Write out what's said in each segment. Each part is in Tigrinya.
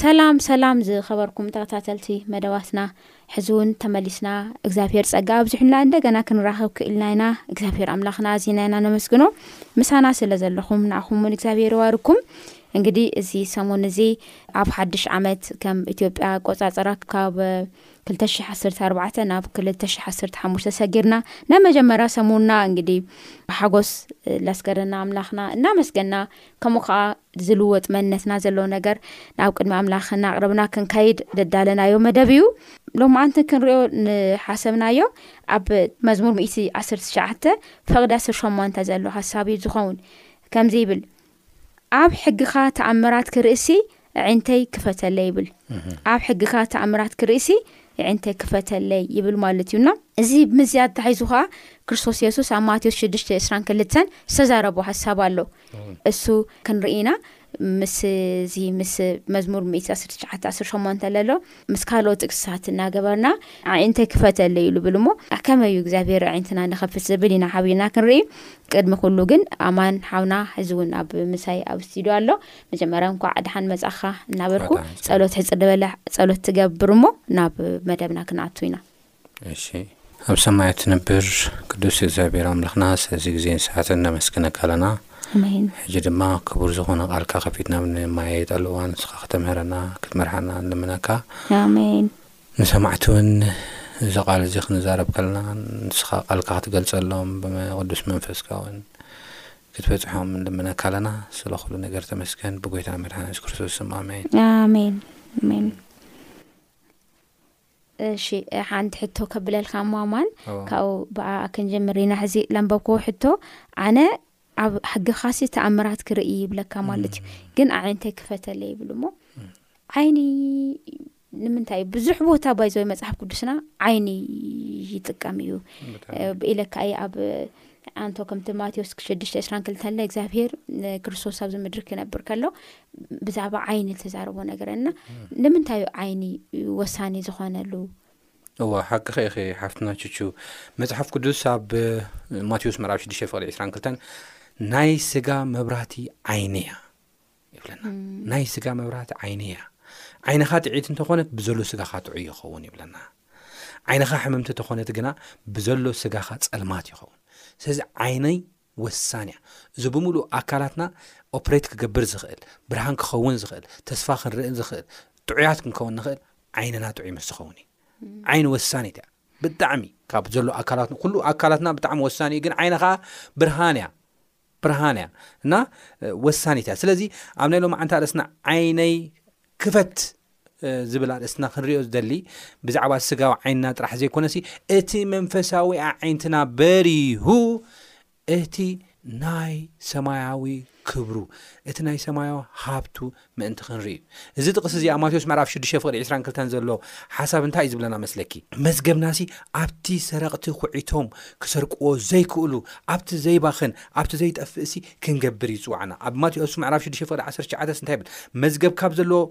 ሰላም ሰላም ዝኸበርኩም ተኸታተልቲ መደባትና ሕዚ እውን ተመሊስና እግዚኣብሄር ጸጋ ኣብዚሑልና እንደገና ክንራኸብ ክኢልና ኢና እግዚኣብሄር ኣምላኽና ኣዚና ኢና ነመስግኖ ምሳና ስለ ዘለኹም ንኣኹም እውን እግዚኣብሄር ይዋርኩም እንግዲህ እዚ ሰሙን እዚ ኣብ ሓድሽ ዓመት ከም ኢትዮጵያ ኣቆፃፅራ ካብ 214 ናብ 215 ሰጊርና ናይ መጀመርያ ሰሙንና እንግዲህ ብሓጎስ ላስገረና ኣምላኽና እናመስገና ከምኡ ከኣ ዝልወጥ መንነትና ዘሎ ነገር ናብ ቅድሚ ኣምላኽ እናቅረብና ክንካይድ ዘዳለናዮ መደብ እዩ ሎማዓንቲ ክንሪኦ ንሓሰብናዮ ኣብ መዝሙር ሚእቲ ዓሰርተ ትሽዓተ ፈቅዲ ዓስር ሸሞንተ ዘሎ ሓሳብ እዩ ዝኸውን ከምዚ ይብል ኣብ ሕግኻ ተኣምራት ክርእሲ ኣዒንተይ ክፈተለይ ይብል ኣብ ሕግካ ተኣምራት ክርእሲ የዒንተይ ክፈተለይ ይብል ማለት እዩ እና እዚ ምዚ ኣተሒዙ ከዓ ክርስቶስ የሱስ ኣብ ማቴዎስ ሽዱሽተ እስራን ክልተን ዝተዛረቦ ሓሳብ ኣሎ እሱ ክንርኢና ምስ እዚ ምስ መዝሙር ም ዓስር ትሽዓተ ዓስር ሸሞንተ ለሎ ምስ ካልኦት ጥቅስሳት እናገበርና ዓይንተ ክፈት ኣለ ዩ ዝብል እሞ ከመይ እዩ እግዚኣብሔር ዓይነትና ንኸፍት ዝብል ኢና ሓቢርና ክንርኢ ቅድሚ ኩሉ ግን ኣማን ሓውና ሕዚ እውን ኣብ ምሳይ ኣብ ስትድዮ ኣሎ መጀመርያ እንኳዕ ድሓን መጻኻ እናበልኩ ጸሎት ሕጽር ዝበለ ጸሎት ትገብር እሞ ናብ መደብና ክንኣቱ ኢና እሺ ኣብ ሰማያት ትነብር ቅዱስ እግዚኣብሔር ኣምላኽና ስለዚ ግዜን ሰዓትን ነመስግነካ ኣለና ኣሜን ሕጂ ድማ ክቡር ዝኾነ ቃልካ ከፊትና ንማየጠሉ እዋን ንስኻ ከተምህረና ክትመርሓና ንምነካ ኣሜን ንሰማዕቲ እውን እዚ ቃል እዚ ክንዛረብ ከለና ንስኻ ቃልካ ክትገልጸሎም ብቅዱስ መንፈስካ እውን ክትበጽሖም ንልምነካ ኣለና ስለ ኩሉ ነገር ተመስገን ብጎይታና መድሓና የሱስ ክርስቶስ ስም ኣሜን። ኣሜን ኣሜን እሺ ሓንቲ ሕቶ ከብለልካ ማማን ኦ። ካብኡ ብኣ ክንጀምር ኢና ሕዚ ለንበብክዎ ሕቶ ኣነ ኣብ ሕግኻሲ ተኣምራት ክርኢ ይብለካ ማለት እዩ ግን ኣዒንተይ ክፈተለ ይብል እሞ ዓይኒ ንምንታይ ብዙሕ ቦታ ባይዘወይ መፅሓፍ ቅዱስና ዓይኒ ይጥቀም እዩ ኢለካ እየ ኣብ ኣንቶ ከምቲ ማቴዎስ ሽዱሽተ ዕስራን ክልተለ እግዚኣብሄር ክርስቶስ ኣብዚ ምድሪ ክነብር ከሎ ብዛዕባ ዓይኒ ዝተዛረቦ ነገር እና ንምንታይ ዩ ዓይኒ ወሳኒ ዝኾነሉ እዋ ሓቂ ከ ኢኸ ሓፍትና ቹቹ መፅሓፍ ቅዱስ ኣብ ማቴዎስ መርብ ሽዱሽተ ፍቅሊ ዕስራን ክልተን ናይ ስጋ መብራህቲ ዓይኒ እያ ይብለና ናይ ስጋ መብራህቲ ዓይኒ እያ ዓይንኻ ጥዒት እንተኾነት ብዘሎ ስጋኻ ጥዑይ ይኸውን ይብለና ዓይንኻ ሕምምቲ ተኾነት ግና ብዘሎ ስጋኻ ጸልማት ይኸውን ስለዚ ዓይነይ ወሳን እያ እዚ ብምሉእ ኣካላትና ኦፕሬት ክገብር ዝኽእል ብርሃን ክኸውን ዝኽእል ተስፋ ክንርእ ዝኽእል ጥዑያት ክንከውን ንኽእል ዓይንና ጥዑይ ምስ ዝኸውን እዩ ዓይኒ ወሳኒት እያ ብጣዕሚ ካብ ዘሎ ኣካላትና ኩሉ ኣካላትና ብጣዕሚ ወሳኒ እዩ ግን ዓይንኻ ብርሃን እያ ብርሃን እያ እና ወሳኒት እያ ስለዚ ኣብ ናይ ሎማዓንቲ ኣርእስትና ዓይነይ ክፈት ዝብል ኣርእስትና ክንሪኦ ዝደሊ ብዛዕባ ስጋዊ ዓይንና ጥራሕ ዘይኮነሲ እቲ መንፈሳዊ ኣዓይንትና በሪሁ እቲ ናይ ሰማያዊ ክብሩ እቲ ናይ ሰማያዊ ሃብቱ ምእንቲ ክንርኢ እዩ። እዚ ጥቕሲ እዚ ኣብ ማቴዎስ ምዕራፍ ሽዱሽተ ፍቕዲ ዕስራን ክልተን ዘሎ ሓሳብ እንታይ እዩ ዝብለና መስለኪ? መዝገብናሲ ኣብቲ ሰረቕቲ ዅዒቶም ክሰርቅዎ ዘይክእሉ፣ ኣብቲ ዘይባኽን፣ ኣብቲ ዘይጠፍእሲ ክንገብር እዩ ዝጽውዓና። ኣብ ማቴዎስ ምዕራፍ ሽዱሽተ ፍቕዲ ዓሰርተ ትሽዓተስ እንታይ ይብል? መዝገብካ ኣብ ዘለዎ፣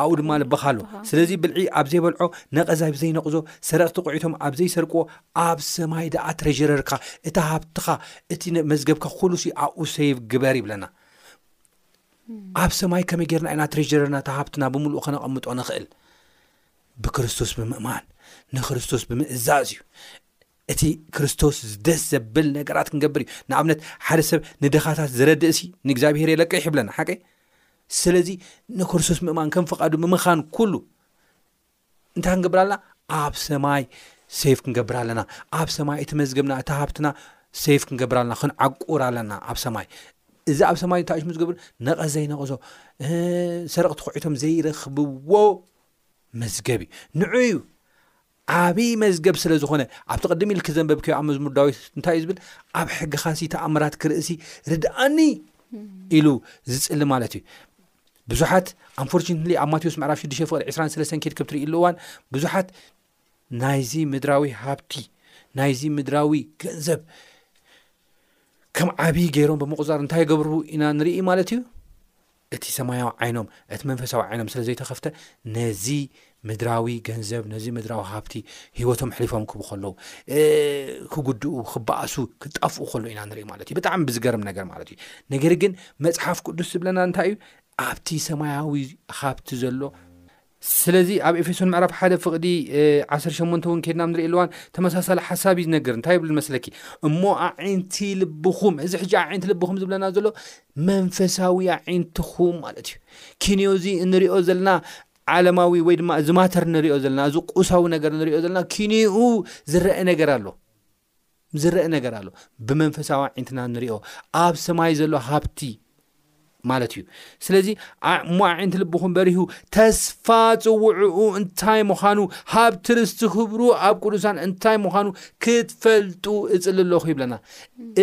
ኣብኡ ድማ ልብኻ ኣሎ። ስለዚ ብልዒ ኣብ ዘይበልዖ፣ ነቐዝ ኣብ ዘይነቕዞ፣ ሰረቕቲ ዅዒቶም ኣብ ዘይሰርቅዎ፣ ኣብ ሰማይ ደኣ ትሬዥረርካ፣ እቲ ሃብትኻ፣ እቲ መዝገብካ ዅሉሲ ኣብኡ ሰይቭ ግበር ይብለና። ኣብ ሰማይ ከመይ ጌርና ኢና ትሬጀረና እቲ ሃብትና ብምሉእ ከነቐምጦ ንኽእል ብክርስቶስ ብምእማን ንክርስቶስ ብምእዛዝ እዩ እቲ ክርስቶስ ደስ ዘብል ነገራት ክንገብር እዩ ንኣብነት ሓደ ሰብ ንደኻታት ዝረድእሲ ንእግዚኣብሄር የለቅሕ ይብለና ሓቀይ ስለዚ ንክርስቶስ ምእማን ከም ፍቓዱ ምምኻን ኩሉ እንታይ ክንገብር ኣለና ኣብ ሰማይ ሰፍ ክንገብር ኣለና ኣብ ሰማይ እቲ መዝገብና እቲ ሃብትና ሰፍ ክንገብር ኣለና ክንዓቁር ኣለና ኣብ ሰማይ እዚ ኣብ ሰማይ ታሽ ዝገብር ነቐ ዘይነቐዞ ሰረቅ ትኩዒቶም ዘይረክብዎ መዝገብ እዩ ንዑ እዩ ዓብይ መዝገብ ስለ ዝኾነ ኣብቲ ቅድሚ ኢልክ ዘንበብ ከዮ ኣብ መዝሙር ዳዊት እንታይ እዩ ዝብል ኣብ ሕጊ ካሲ ተኣምራት ክርእሲ ርድኣኒ ኢሉ ዝፅሊ ማለት እዩ ብዙሓት ኣንፎርነሊ ኣብ ማቴዎስ ምዕራፍ 6ዱሽ ፍቅሪ 2ራ ስለሰን ኬድ ክብ ትርእሉ እዋን ብዙሓት ናይዚ ምድራዊ ሃብቲ ናይዚ ምድራዊ ገንዘብ ከም ዓብዪ ገይሮም ብምቁፃር እንታይ ገብሩ ኢና ንርኢ ማለት እዩ እቲ ሰማያዊ ዓይኖም እቲ መንፈሳዊ ዓይኖም ስለ ዘይተኸፍተ ነዚ ምድራዊ ገንዘብ ነዚ ምድራዊ ሃብቲ ሂወቶም ኣሕሊፎም ክቡ ከለዉ ክጉድኡ ክበኣሱ ክጣፍኡ ከሎ ኢና ንርኢ ማለት እዩ ብጣዕሚ ብዝገርም ነገር ማለት እዩ ነገር ግን መፅሓፍ ቅዱስ ዝብለና እንታይ እዩ ኣብቲ ሰማያዊ ሃብቲ ዘሎ ስለዚ ኣብ ኤፌሶን ምዕራፍ ሓደ ፍቕዲ 18 እውን ከድና ንሪኢ ኣለዋን ተመሳሳሊ ሓሳብ እዩ ዝነገር እንታይ ይብል መስለኪ እሞ ኣዒንቲ ልብኹም እዚ ሕጂ ኣዒንቲ ልብኹም ዝብለና ዘሎ መንፈሳዊ ኣዒንትኹም ማለት እዩ ኪንዮ እዚ እንሪኦ ዘለና ዓለማዊ ወይ ድማ እዚ ማተር ንሪኦ ዘለና እዚ ቁሳዊ ነገር ንሪኦ ዘለና ኪንኡ ዝረአ ነገር ኣሎ ዝረአ ነገር ኣሎ ብመንፈሳዊ ኣዒንትና ንሪኦ ኣብ ሰማይ ዘሎ ሃብቲ ማለት እዩ ስለዚ እሞ ኣዒንቲ ልብኹም በሪሁ ተስፋ ፅውዕኡ እንታይ ምዃኑ ሃብቲ ርስቲ ክብሩ ኣብ ቅዱሳን እንታይ ምዃኑ ክትፈልጡ እፅሊ ኣለኹ ይብለና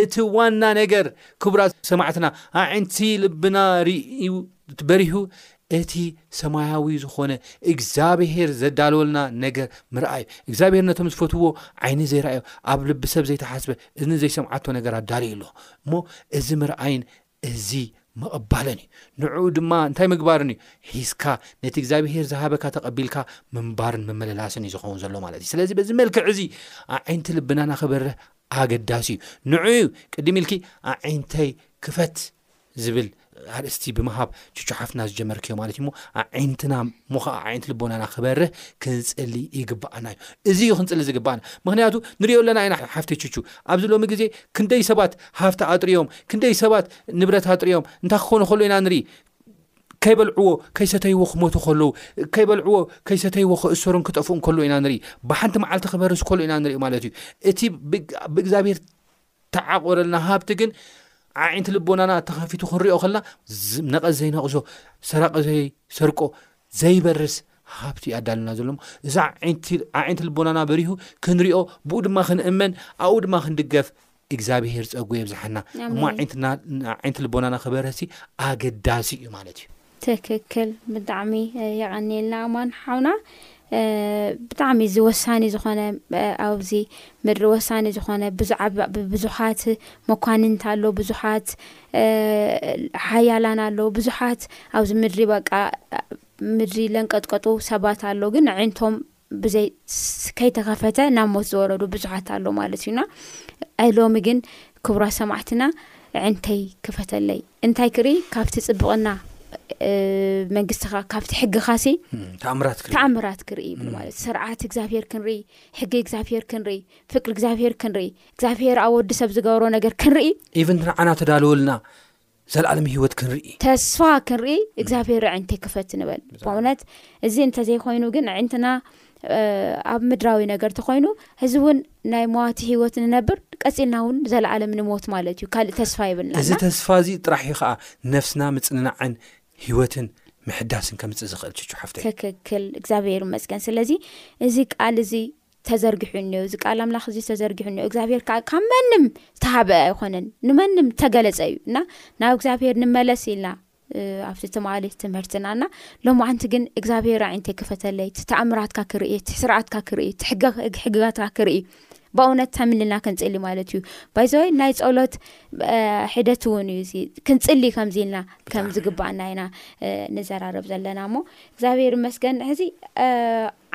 እቲ ዋና ነገር ክቡራት ሰማዕትና ኣዒንቲ ልብና ርእዩ በሪሁ እቲ ሰማያዊ ዝኾነ እግዚኣብሄር ዘዳለወልና ነገር ምርኣይ። እግዚኣብሄር ነቶም ዝፈትውዎ ዓይኒ ዘይረኣዮ፣ ኣብ ልቢ ሰብ ዘይተሓስበ፣ እዝኒ ዘይሰምዓቶ ነገር ኣዳልዩ ኣሎ እሞ እዚ ምርኣይን እዚ ምቕባልን እዩ። ንዕኡ ድማ እንታይ ምግባርን እዩ? ሒዝካ ነቲ እግዚኣብሄር ዝሃበካ ተቐቢልካ ምንባርን ምምልላስን እዩ ዝኸውን ዘሎ ማለት እዩ። ስለዚ በዚ መልክዕ እዚ ኣዒንቲ ልብናና ክበርህ ኣገዳሲ እዩ። ንዕኡ እዩ ቅድም ኢልኪ ኣዒንተይ ክፈት ዝብል ኣርእስቲ ብምሃብ ቹቹ ሓፍትና ዝጀመርክዮ ማለት እዩሞ ኣዒንትና ሞኸ ኣዒንቲ ልቦናና ክበርህ ክንፅሊ ይግባኣና እዩ እዚ እዩ ክንፅሊ ዝግባኣና ምክንያቱ ንሪኦ ኣለና ኢና ሓፍቲ ቹቹ ኣብዚ ሎሚ ግዜ ክንደይ ሰባት ሃፍቲ ኣጥርዮም ክንደይ ሰባት ንብረት ኣጥርዮም እንታይ ክኾኑ ከሉ ኢና ንርኢ ከይበልዕዎ ከይሰተይዎ ክመቱ ከለዉ ከይበልዕዎ ከይሰተይዎ ክእሰሩን ክጠፍኡን ከሉ ኢና ንርኢ ብሓንቲ መዓልቲ ክበርስ ከሉ ኢና ንርኢ ማለት እዩ እቲ ብእግዚኣብሄር ተዓቆረልና ሃብቲ ግን ዓዒንቲ ልቦናና ተኸፊቱ ክንሪኦ ከልና ነቐዝ ዘይነቕዞ ሰራቂ ዘይሰርቆ ዘይበርስ ሃብቲ ዩ ኣዳልና ዘሎ እዛ ዓዒንቲ ልቦናና በሪሁ ክንሪኦ ብኡ ድማ ክንእመን ኣብኡ ድማ ክንድገፍ እግዚኣብሄር ፀጉ የብዝሓና እሞ ዓዒንቲ ልቦናና ክበርህሲ ኣገዳሲ እዩ ማለት እዩ ትክክል ብጣዕሚ የቀኒየልና ኣማን ሓውና ብጣዕሚ እዚ ወሳኒ ዝኾነ ኣብዚ ምድሪ ወሳኒ ዝኾነ ብዙሓት መኳንንት ኣሎ ብዙሓት ሓያላን ኣሎ ብዙሓት ኣብዚ ምድሪ በቃ ምድሪ ለንቀጥቀጡ ሰባት ኣሎ ግን ኣዒንቶም ብዘይ ከይተኸፈተ ናብ ሞት ዝወረዱ ብዙሓት ኣሎ ማለት እዩና ሎሚ ግን ክቡራት ሰማዕትና ዕንተይ ክፈተለይ እንታይ ክርኢ ካብቲ ፅብቕና መንግስትኻ ካብቲ ሕግኻሲ ተኣምራት ክርኢ ይብል ማለት ስርዓት እግዚኣብሄር ክንርኢ ሕጊ እግዚኣብሄር ክንርኢ ፍቅሪ እግዚኣብሄር ክንርኢ እግዚኣብሄር ኣብ ወዲ ሰብ ዝገብሮ ነገር ክንርኢ ኢቨንት ንዓና ተዳልወልና ዘልኣለም ሂወት ክንርኢ። ተስፋ ክንርኢ እግዚኣብሄር ኣዒንተይ ክፈት ንበል ብእውነት እዚ እንተዘይ ኮይኑ ግን ኣዒንትና ኣብ ምድራዊ ነገር ተኮይኑ እዚ እውን ናይ መዋቲ ሂወት ንነብር ቀፂልና እውን ዘለኣለም ንሞት ማለት እዩ ካልእ ተስፋ ይብልና እዚ ተስፋ እዚ ጥራሕ እዩ ከዓ ነፍስና ምፅንናዕን ሂወትን ምሕዳስን ከምፅእ ዝኽእል ችቹ ሓፍተይ ትክክል እግዚኣብሄር መስገን ስለዚ እዚ ቃል እዚ ተዘርጊሑ እኒኦ፣ እዚ ቃል ኣምላኽ እዚ ተዘርጊሑ እኒኦ፣ እግዚኣብሄር ከኣ ካብ መንም ዝተሃብአ ኣይኾነን፣ ንመንም ዝተገለጸ እዩ እና ናብ እግዚኣብሄር ንመለስ ኢልና ኣብቲ ትማሊ ትምህርትና እና ሎማዓንቲ ግን እግዚኣብሄር ዓይነተይ ክፈተለይ እቲ ተኣምራትካ ክርኢ እቲ ስርዓትካ ክርኢ እቲ ሕግጋትካ ክርኢ ብእውነት ተምልና ክንፅሊ ማለት እዩ ባይዘወይ ናይ ፀሎት ሒደት እውን እዩ ክንፅሊ ከምዚ ኢልና ከም ዝግባኣና ኢና ንዘራረብ ዘለና እሞ እግዚኣብሄር መስገን ሕዚ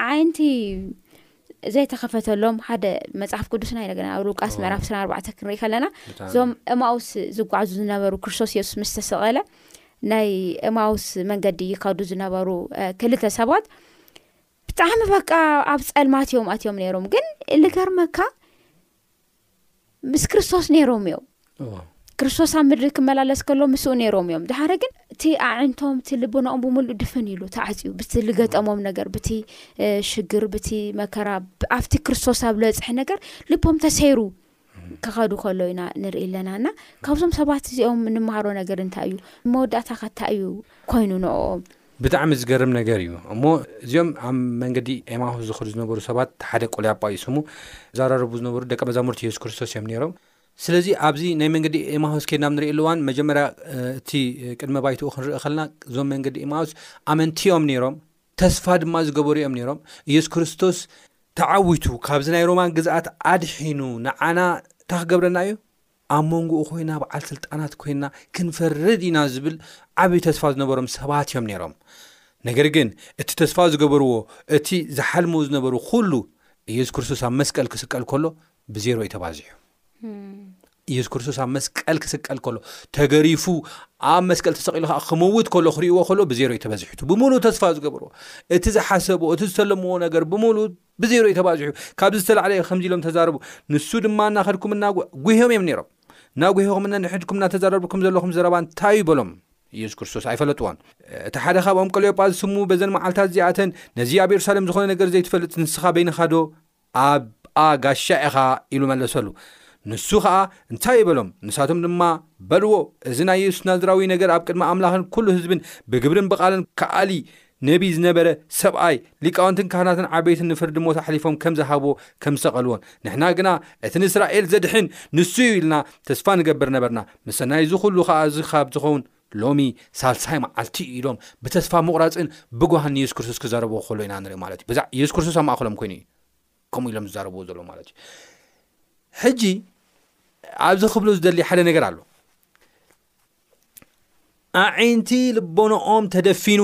ኣዒንቲ ዘይተኸፈተሎም ሓደ መፅሓፍ ቅዱስና ዩ ነገና ኣብ ሉቃስ ምዕራፍ ስና ኣርባዕተ ክንሪኢ ከለና እዞም እማውስ ዝጓዓዙ ዝነበሩ ክርስቶስ የሱስ ምስ ተሰቐለ ናይ እማውስ መንገዲ ይካዱ ዝነበሩ ክልተ ሰባት ብጣዕሚ በቃ ኣብ ፀልማት እዮም ኣትዮም ነይሮም ግን ልገርመካ ምስ ክርስቶስ ነይሮም እዮም ክርስቶስ ኣብ ምድሪ ክመላለስ ከሎ ምስኡ ነይሮም እዮም ድሓደ ግን እቲ ኣዕንቶም እቲ ልቦናኦም ብምሉእ ድፍን ኢሉ ተዓፅዩ ብቲ ዝገጠሞም ነገር ብቲ ሽግር ብቲ መከራ ኣብቲ ክርስቶስ ኣብ ለፅሒ ነገር ልቦም ተሰይሩ ክኸዱ ከሎ ኢና ንርኢ ኣለና እና ካብዞም ሰባት እዚኦም ንምሃሮ ነገር እንታይ እዩ መወዳእታ ከታ እዩ ኮይኑ ንኦም ብጣዕሚ ዝገርም ነገር እዩ እሞ እዚኦም ኣብ መንገዲ ኤማሁስ ዝኸዱ ዝነበሩ ሰባት ሓደ ቆልያጳ እዩ ስሙ ዛራረቡ ዝነበሩ ደቂ መዛሙርቲ የሱስ ክርስቶስ እዮም ነይሮም ስለዚ ኣብዚ ናይ መንገዲ ኤማሁስ ኬድና ንርእየሉ እዋን መጀመርያ እቲ ቅድመ ባይትኡ ክንርኢ ከለና እዞም መንገዲ ኤማሁስ ኣመንቲዮም ነይሮም ተስፋ ድማ ዝገበሩ እዮም ነይሮም ኢየሱስ ክርስቶስ ተዓዊቱ ካብዚ ናይ ሮማን ግዝኣት ኣድሒኑ ንዓና እታ ክገብረና እዩ ኣብ መንጎኡ ኮይና በዓል ስልጣናት ኮይና ክንፈርድ ኢና ዝብል ዓቢ ተስፋ ዝነበሮም ሰባት እዮም ነይሮም። ነገር ግን እቲ ተስፋ ዝገበርዎ እቲ ዝሓልምዎ ዝነበሩ ኩሉ ኢየሱስ ክርስቶስ ኣብ መስቀል ክስቀል ከሎ ብዜሮ እዩ ተባዚሑ። ኢየሱስ ክርስቶስ ኣብ መስቀል ክስቀል ከሎ ተገሪፉ ኣብ መስቀል ተሰቂሉ ከዓ ክመውት ከሎ ክርእይዎ ከሎ ብዜሮ እዩ ተበዚሑ። ብምሉእ ተስፋ ዝገበርዎ እቲ ዝሓሰብዎ እቲ ዝተለምዎ ነገር ብምሉእ ብዜሮ እዩ ተባዚሑ። ካብዚ ዝተላዕለ እዩ ከምዚ ኢሎም ተዛረቡ። ንሱ ድማ እናኸድኩም እና ጒህዮም እዮም ነይሮም። እናጒህኹም እና ንሕድኩም እናተዛረብኩም ዘለኹም ዘረባ እንታይ እዩ በሎም። ኢየሱስ ክርስቶስ ኣይፈለጥዎን። እቲ ሓደ ካብኦም ቀልዮጳ ዝስሙ በዘን መዓልታት እዚኣተን ነዚ ኣብ የሩሳሌም ዝኾነ ነገር ዘይትፈልጥ ንስኻ በይንኻዶ ኣብኣ ጋሻ ኢኻ ኢሉ መለሰሉ። ንሱ ኸኣ እንታይ እዩ በሎም። ንሳቶም ድማ በልዎ እዚ ናይ ኢየሱስ ናዝራዊ ነገር ኣብ ቅድሚ ኣምላኽን ኩሉ ህዝብን ብግብርን ብቃልን ከኣሊ ነቢይ ዝነበረ ሰብኣይ፣ ሊቃውንትን ካህናትን ዓበይትን ንፍርዲ ሞት ኣሕሊፎም ከም ዝሃብዎ፣ ከም ዝሰቐልዎን፣ ንሕና ግና እቲ ንእስራኤል ዘድሕን ንሱ እዩ ኢልና ተስፋ ንገብር ነበርና፣ ምሰናይ እዚ ዅሉ ኸኣ እዚ ኻብ ዚኸውን ሎሚ ሳልሳይ መዓልቲ እዩ ኢሎም ብተስፋ ምቝራጽን ብጓህን ንየሱስ ክርስቶስ ኪዛረብዎ ኸሎ ኢና ንርኢ ማለት እዩ። ብዛዕ የሱስ ክርስቶስ ኣብ ማእከሎም ኰይኑ እዩ ከምኡ ኢሎም ዝዛረብዎ ዘለዉ ማለት እዩ። ሕጂ ኣብዚ ክብሎ ዝደሊ ሓደ ነገር ኣሎ። ኣዒንቲ ልቦናኦም ተደፊኑ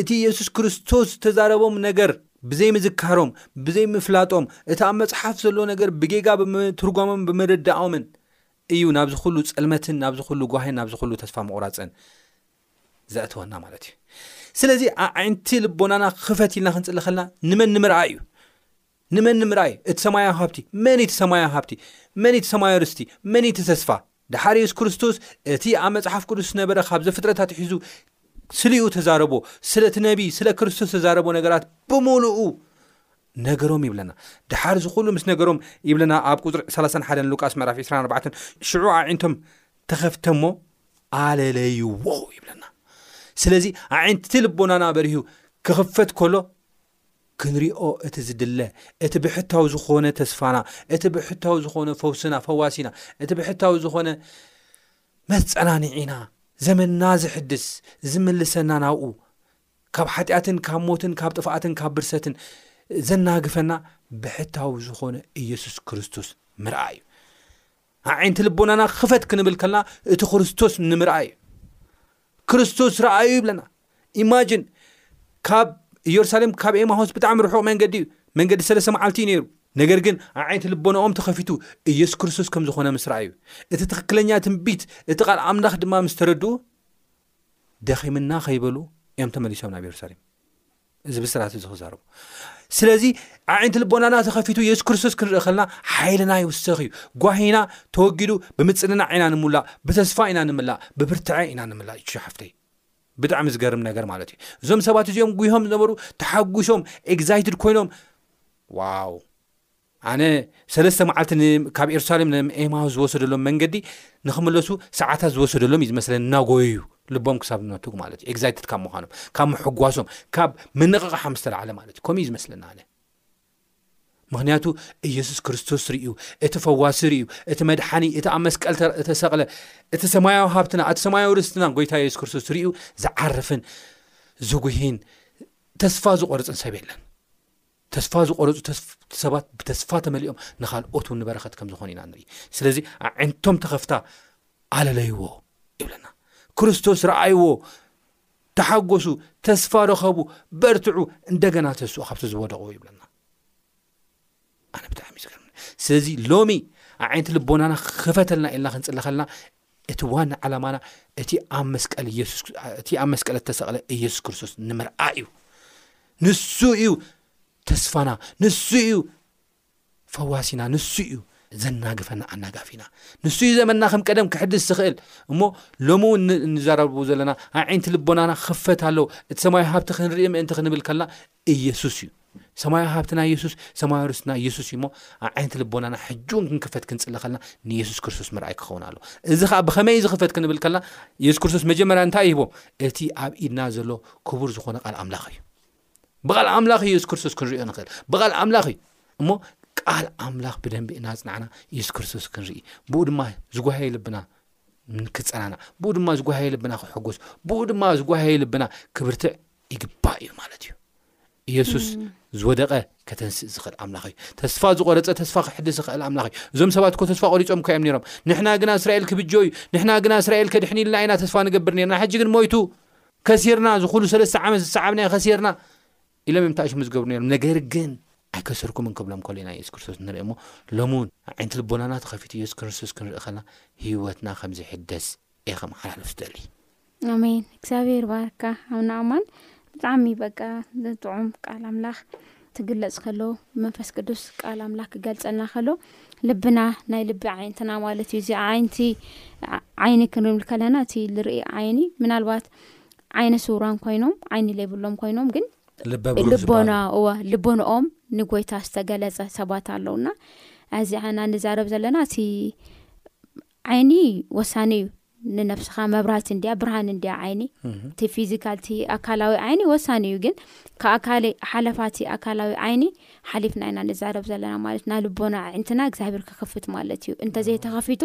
እቲ ኢየሱስ ክርስቶስ ዝተዛረቦም ነገር ብዘይምዝካሮም ብዘይምፍላጦም እቲ ኣብ መጽሓፍ ዘሎ ነገር ብጌጋ ብምትርጓሞም ብምርዳኦምን እዩ ናብዚ ኩሉ ጸልመትን ናብዚ ኩሉ ጓሂን ናብዚ ኩሉ ተስፋ ምቑራጽን ዘእትወና ማለት እዩ ስለዚ ኣዒንቲ ልቦናና ክፈት ኢልና ክንጽሊ ከልና ንመን ንምርኣ እዩ ንመን ንምርኣይ? እቲ ሰማያዊ ሃብቲ። መን እዩ እቲ ሰማያዊ ሃብቲ? መን እዩ እቲ ሰማያዊ ርስቲ? መን እዩ እቲ ተስፋ? ደሓር የሱስ ክርስቶስ እቲ ኣብ መጽሓፍ ቅዱስ ዝነበረ ካብ ዘፍጥረት ኣትሒዙ ስሌኡ እተዛረቦ፣ ስለ እቲ ነብዪ ስለ ክርስቶስ እተዛረቦ ነገራት ብምሉኡ ነገሮም ይብለና። ደሓር እዚ ኩሉ ምስ ነገሮም ይብለና ኣብ ቁጽሪ ሰላሳን ሓደን ሉቃስ ምዕራፍ ዕስራን ኣርባዕተን ሽዑ ኣዒንቶም ተኸፍተ እሞ ኣለለይዎ ይብለና። ስለዚ ኣዒንቲ ልቦናና በሪሁ ክኽፈት ከሎ ክንሪኦ እቲ ዝድለ፣ እቲ ብሕታዊ ዝኾነ ተስፋና፣ እቲ ብሕታዊ ዝኾነ ፈውስና፣ ፈዋሲና፣ እቲ ብሕታዊ ዝኾነ መጸናንዒና፣ ዘመንና ዝሕድስ፣ ዝምልሰና ናብኡ፣ ካብ ሓጢኣትን ካብ ሞትን ካብ ጥፍኣትን ካብ ብርሰትን ዘናግፈና ብሕታዊ ዝኾነ ኢየሱስ ክርስቶስ ምርኣይ እዩ። ኣዒንቲ ልቦናና ክፈት ክንብል ከልና እቲ ክርስቶስ ንምርኣይ እዩ ክርስቶስ ረኣዩ ይብለና ኢማጅን ካብ ኢየሩሳሌም ካብ ኤማሆስ ብጣዕሚ ርሑቕ መንገዲ እዩ መንገዲ ሰለስተ መዓልቲ እዩ ነይሩ ነገር ግን ኣዓይንቲ ልቦናኦም ተኸፊቱ ኢየሱስ ክርስቶስ ከም ዝኾነ ምስ ረኣዩ እቲ ትኽክለኛ ትንቢት እቲ ቃል ኣምላኽ ድማ ምስ ተረድኡ ደኺምና ከይበሉ እዮም ተመሊሶም ናብ ኢየሩሳሌም እዚ ብስራት እዚ ክዛረቡ ስለዚ ዓይንቲ ልቦናና ተኸፊቱ የሱስ ክርስቶስ ክንርኢ ከለና ሓይልና ይውሰኽ እዩ ጓሂና ተወጊዱ ብምፅንናዕ ኢና ንሙላእ ብተስፋ ኢና ንምላእ ብብርትዐ ኢና ንምላእ ዩ ሓፍተይ ብጣዕሚ ዝገርም ነገር ማለት እዩ እዞም ሰባት እዚኦም ጉሆም ዝነበሩ ተሓጒሶም ኤግዛይትድ ኮይኖም ዋው ኣነ ሰለስተ መዓልቲ ን ካብ የሩሳሌም ን ኤማሁስ ዝወሰደሎም መንገዲ ንኽምለሱ ሰዓታት ዝወሰደሎም እዩ ዝመስለኒ እናጎየዩ ልቦም ክሳብ ዝነቱግ ማለት እዩ ኤግዛይትድ ካብ ምዃኖም ካብ ምሕጓሶም ካብ ምንቕቓሖም ዝተላዕለ ማለት እዩ ከምኡ እዩ ዝመስለኒ ኣነ ምክንያቱ ኢየሱስ ክርስቶስ ርእዩ እቲ ፈዋሲ ርእዩ እቲ መድሓኒ እቲ ኣብ መስቀል ተሰቕለ እቲ ሰማያዊ ሃብትና እቲ ሰማያዊ ርስትና ጎይታ የሱስ ክርስቶስ ርእዩ ዝዓርፍን ዝጉሂን ተስፋ ዝቆርፅን ሰብ የለን ተስፋ ዝቖረጹ ሰባት ብተስፋ ተመሊኦም ንኻልኦት እውን ንበረኸት ከም ዝኾኑ ኢና ንርኢ። ስለዚ ኣዒንቶም ተኸፍታ ኣለለይዎ ይብለና። ክርስቶስ ረኣይዎ፣ ተሓጎሱ፣ ተስፋ ረኸቡ፣ በርትዑ፣ እንደገና ተስኡ ካብቲ ዝወደቑ ይብለና። ኣነ ብጣዕሚ ዝገርም ስለዚ ሎሚ ኣዒንቲ ልቦናና ክፈተልና ኢልና ክንጽሊ ከለና እቲ ዋና ዓላማና እቲ ኣብ መስቀል ኢየሱስ እቲ ኣብ መስቀል እተሰቕለ ኢየሱስ ክርስቶስ ንምርኣይ እዩ ንሱ እዩ ተስፋና ንሱ እዩ ፈዋሲና ንሱ እዩ ዘናግፈና ኣናጋፊና ንሱ እዩ ዘመና ከም ቀደም ክሕድስ ዝኽእል እሞ ሎሚ እውን ንዛረቡ ዘለና ኣዒንቲ ልቦናና ክፈት ኣለዉ እቲ ሰማይ ሃብቲ ክንርኢ ምእንቲ ክንብል ከልና እየሱስ እዩ ሰማያዊ ሃብትና እየሱስ ሰማያዊ ርስትና እየሱስ እዩሞ ኣዓይንቲ ልቦናና ሕጂውን ክንክፈት ክንጽሊ ከልና ንየሱስ ክርስቶስ ምርኣይ ክኸውን ኣሎ እዚ ከዓ ብኸመይ እዩ ዝኽፈት ክንብል ከልና የሱስ ክርስቶስ መጀመርያ እንታይ ይህቦ እቲ ኣብ ኢድና ዘሎ ክቡር ዝኾነ ቃል ኣምላኽ እዩ ብቓል ኣምላኽ እዩ የሱስ ክርስቶስ ክንሪኦ ንኽእል ብቓል ኣምላኽ እዩ እሞ ቃል ኣምላኽ ብደንቢ እናጽናዕና የሱስ ክርስቶስ ክንርኢ ብኡ ድማ ዝጓሃየ ልብና ክጸናናዕ ብኡ ድማ ዝጓሃየ ልብና ክሕጎስ ብኡ ድማ ዝጓሃየ ልብና ክብርትዕ ይግባእ እዩ ማለት እዩ ኢየሱስ ዝወደቐ ከተንስእ ዝኽእል ኣምላኽ እዩ ተስፋ ዝቆረፀ ተስፋ ክሕዲ ዝኽእል ኣምላኽ እዩ እዞም ሰባት ኮ ተስፋ ቆሪፆም ኮዮም ነሮም ንሕና ግና እስራኤል ክብጆ እዩ ንሕና ግና እስራኤል ከድሕኒልና ኢና ተስፋ ንገብር ነርና ሕጂ ግን ሞይቱ ከሲርና ዝኹሉ ሰለስተ ዓመት ዝሰዓብናዮ ከሲርና ኢሎም እዮም ተኣሽሙ ዝገብሩ ነሮም ነገር ግን ኣይከሰርኩም እንክብሎም ከሎ ኢና የሱስ ክርስቶስ ንርኢ እሞ ሎሚ እውን ዓይንቲ ልቦናና ተኸፊቱ የሱስ ክርስቶስ ክንርኢ ከለና ህይወትና ከምዘይሕደስ እየ ከመሓላልፍ ዝደሊ ኣሜን እግዚኣብሔር ባርካ ኣብና ኣማን ብጣዕሚ በቃ ጥዑም ቃል ኣምላኽ ትግለጽ ከሎ መንፈስ ቅዱስ ቃል ኣምላኽ ክገልጸልና ከሎ ልብና ናይ ልቢ ዓይነትና ማለት እዩ እዚ ዓይነቲ ዓይኒ ክንብል ከለና እቲ ዝርኢ ዓይኒ ምናልባት ዓይነ ስውራን ኮይኖም ዓይኒ ዘይብሎም ኮይኖም ግን ልቦና እወ ልቦንኦም ንጎይታ ዝተገለጸ ሰባት ኣለውና ኣዚ ና ንዛረብ ዘለና እቲ ዓይኒ ወሳኒ እዩ ንነብስኻ መብራህቲ እንድያ ብርሃን እንድያ ዓይኒ እቲ ፊዚካል እቲ ኣካላዊ ዓይኒ ወሳኒ እዩ ግን ካኣካለ ሓለፋቲ ኣካላዊ ዓይኒ ሓሊፍና ኢና ንዛረብ ዘለና ማለት ና ልቦና ዕንትና እግዚኣብሔር ክክፍት ማለት እዩ እንተዘይተኸፊቱ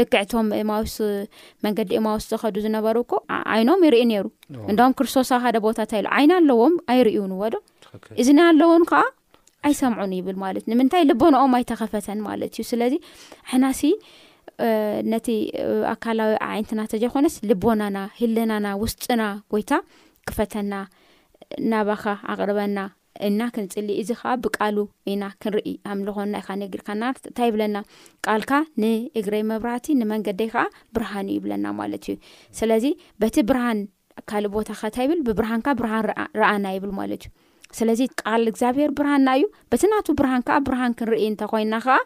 ልክዕቶም ኤማውስ መንገዲ ኤማውስ ዝኸዱ ዝነበሩ እኮ ዓይኖም ይርኢ ነይሩ እንደም ክርስቶስ ሓደ ቦታ ታ ኢሉ ዓይኒ ኣለዎም ኣይርእውን ወዶ እዚናይ ኣለዎን ከዓ ኣይሰምዑን ይብል ማለት ንምንታይ ልቦንኦም ኣይተኸፈተን ማለት እዩ ስለዚ ሕናሲ ነቲ ኣካላዊ ዓይነትና ተዘይኮነስ ልቦናና ህለናና ውስጥና ጎይታ ክፈተና ናባኻ ኣቕርበና እና ክንፅሊ እዚ ከዓ ብቃሉ ኢና ክንርኢ ኣምልኾና ኢካ ነግርካና እንታይ ይብለና ቃልካ ንእግረይ መብራህቲ ንመንገደይ ከዓ ብርሃን እዩ ይብለና ማለት እዩ ስለዚ በቲ ብርሃን ካልእ ቦታ ከታ ይብል ብብርሃንካ ብርሃን ረኣና ይብል ማለት እዩ ስለዚ ቃል እግዚኣብሔር ብርሃንና እዩ በቲ ናቱ ብርሃን ከዓ ብርሃን ክንርኢ እንተኮይና ከዓ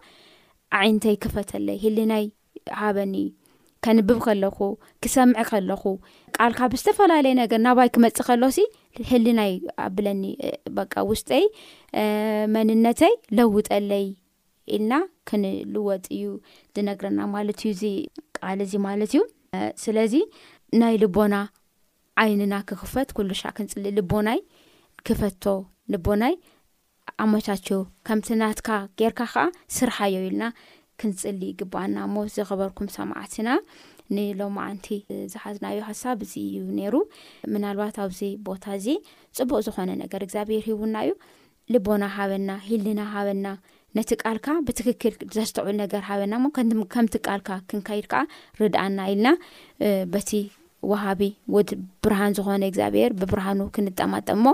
ዓይንተይ ክፈተለይ ህልናይ ሃበኒ ከንብብ ከለኹ ክሰምዕ ከለኹ ቃል ካብ ዝተፈላለየ ነገር ናባይ ክመፅእ ከሎሲ ህልናይ ኣብለኒ በቃ ውሽጠይ መንነተይ ለውጠለይ ኢልና ክንልወጥ እዩ ዝነግረና ማለት እዩ እዚ ቃል እዚ ማለት እዩ ስለዚ ናይ ልቦና ዓይንና ክክፈት ኩሉሻዕ ክንጽሊ ልቦናይ ክፈቶ ልቦናይ ኣመቻቹ ከምቲ ናትካ ጌርካ ከኣ ስርሓዮ ኢልና ክንጽሊ ይግብኣና እሞ ዝኸበርኩም ሰማዕትና ንሎማዓንቲ ዝሓዝናዮ ሐሳብ እዚ እዩ ነይሩ ምናልባት ኣብዚ ቦታ እዚ ጽቡቅ ዝኾነ ነገር እግዚኣብሔር ሂቡና እዩ ልቦና ሃበና ሂሊና ሃበና ነቲ ቃልካ ብትክክል ዘስተውዕል ነገር ሃበና እሞ ከምቲ ቃልካ ክንከይድ ከዓ ርድኣና ኢልና በቲ ወሃቢ ወድ ብርሃን ዝኾነ እግዚኣብሔር ብብርሃኑ ክንጠማጠም እሞ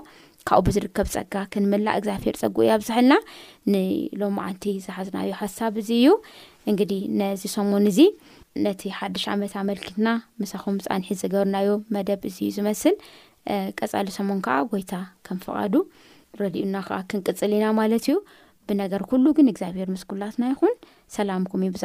ካብኡ ብዝርከብ ፀጋ ክንምላእ እግዚኣብሔር ፀጉኡ ያብዝሐልና ንሎማዓንቲ ዝሓዝናዮ ሓሳብ እዚ እዩ እንግዲህ ነዚ ሰሙን እዚ ነቲ ሓድሽ ዓመት ኣመልኪትና ምሳኹም ፃንሒት ዝገበርናዮ መደብ እዚዩ ዝመስል ቀፃሊ ሰሙን ከዓ ጎይታ ከም ፍቃዱ ረዲኡና ከዓ ክንቅፅል ኢና ማለት እዩ ብነገር ኩሉ ግን እግዚኣብሔር ምስ ኩላትና ይኹን ሰላምኩም ይብዛ።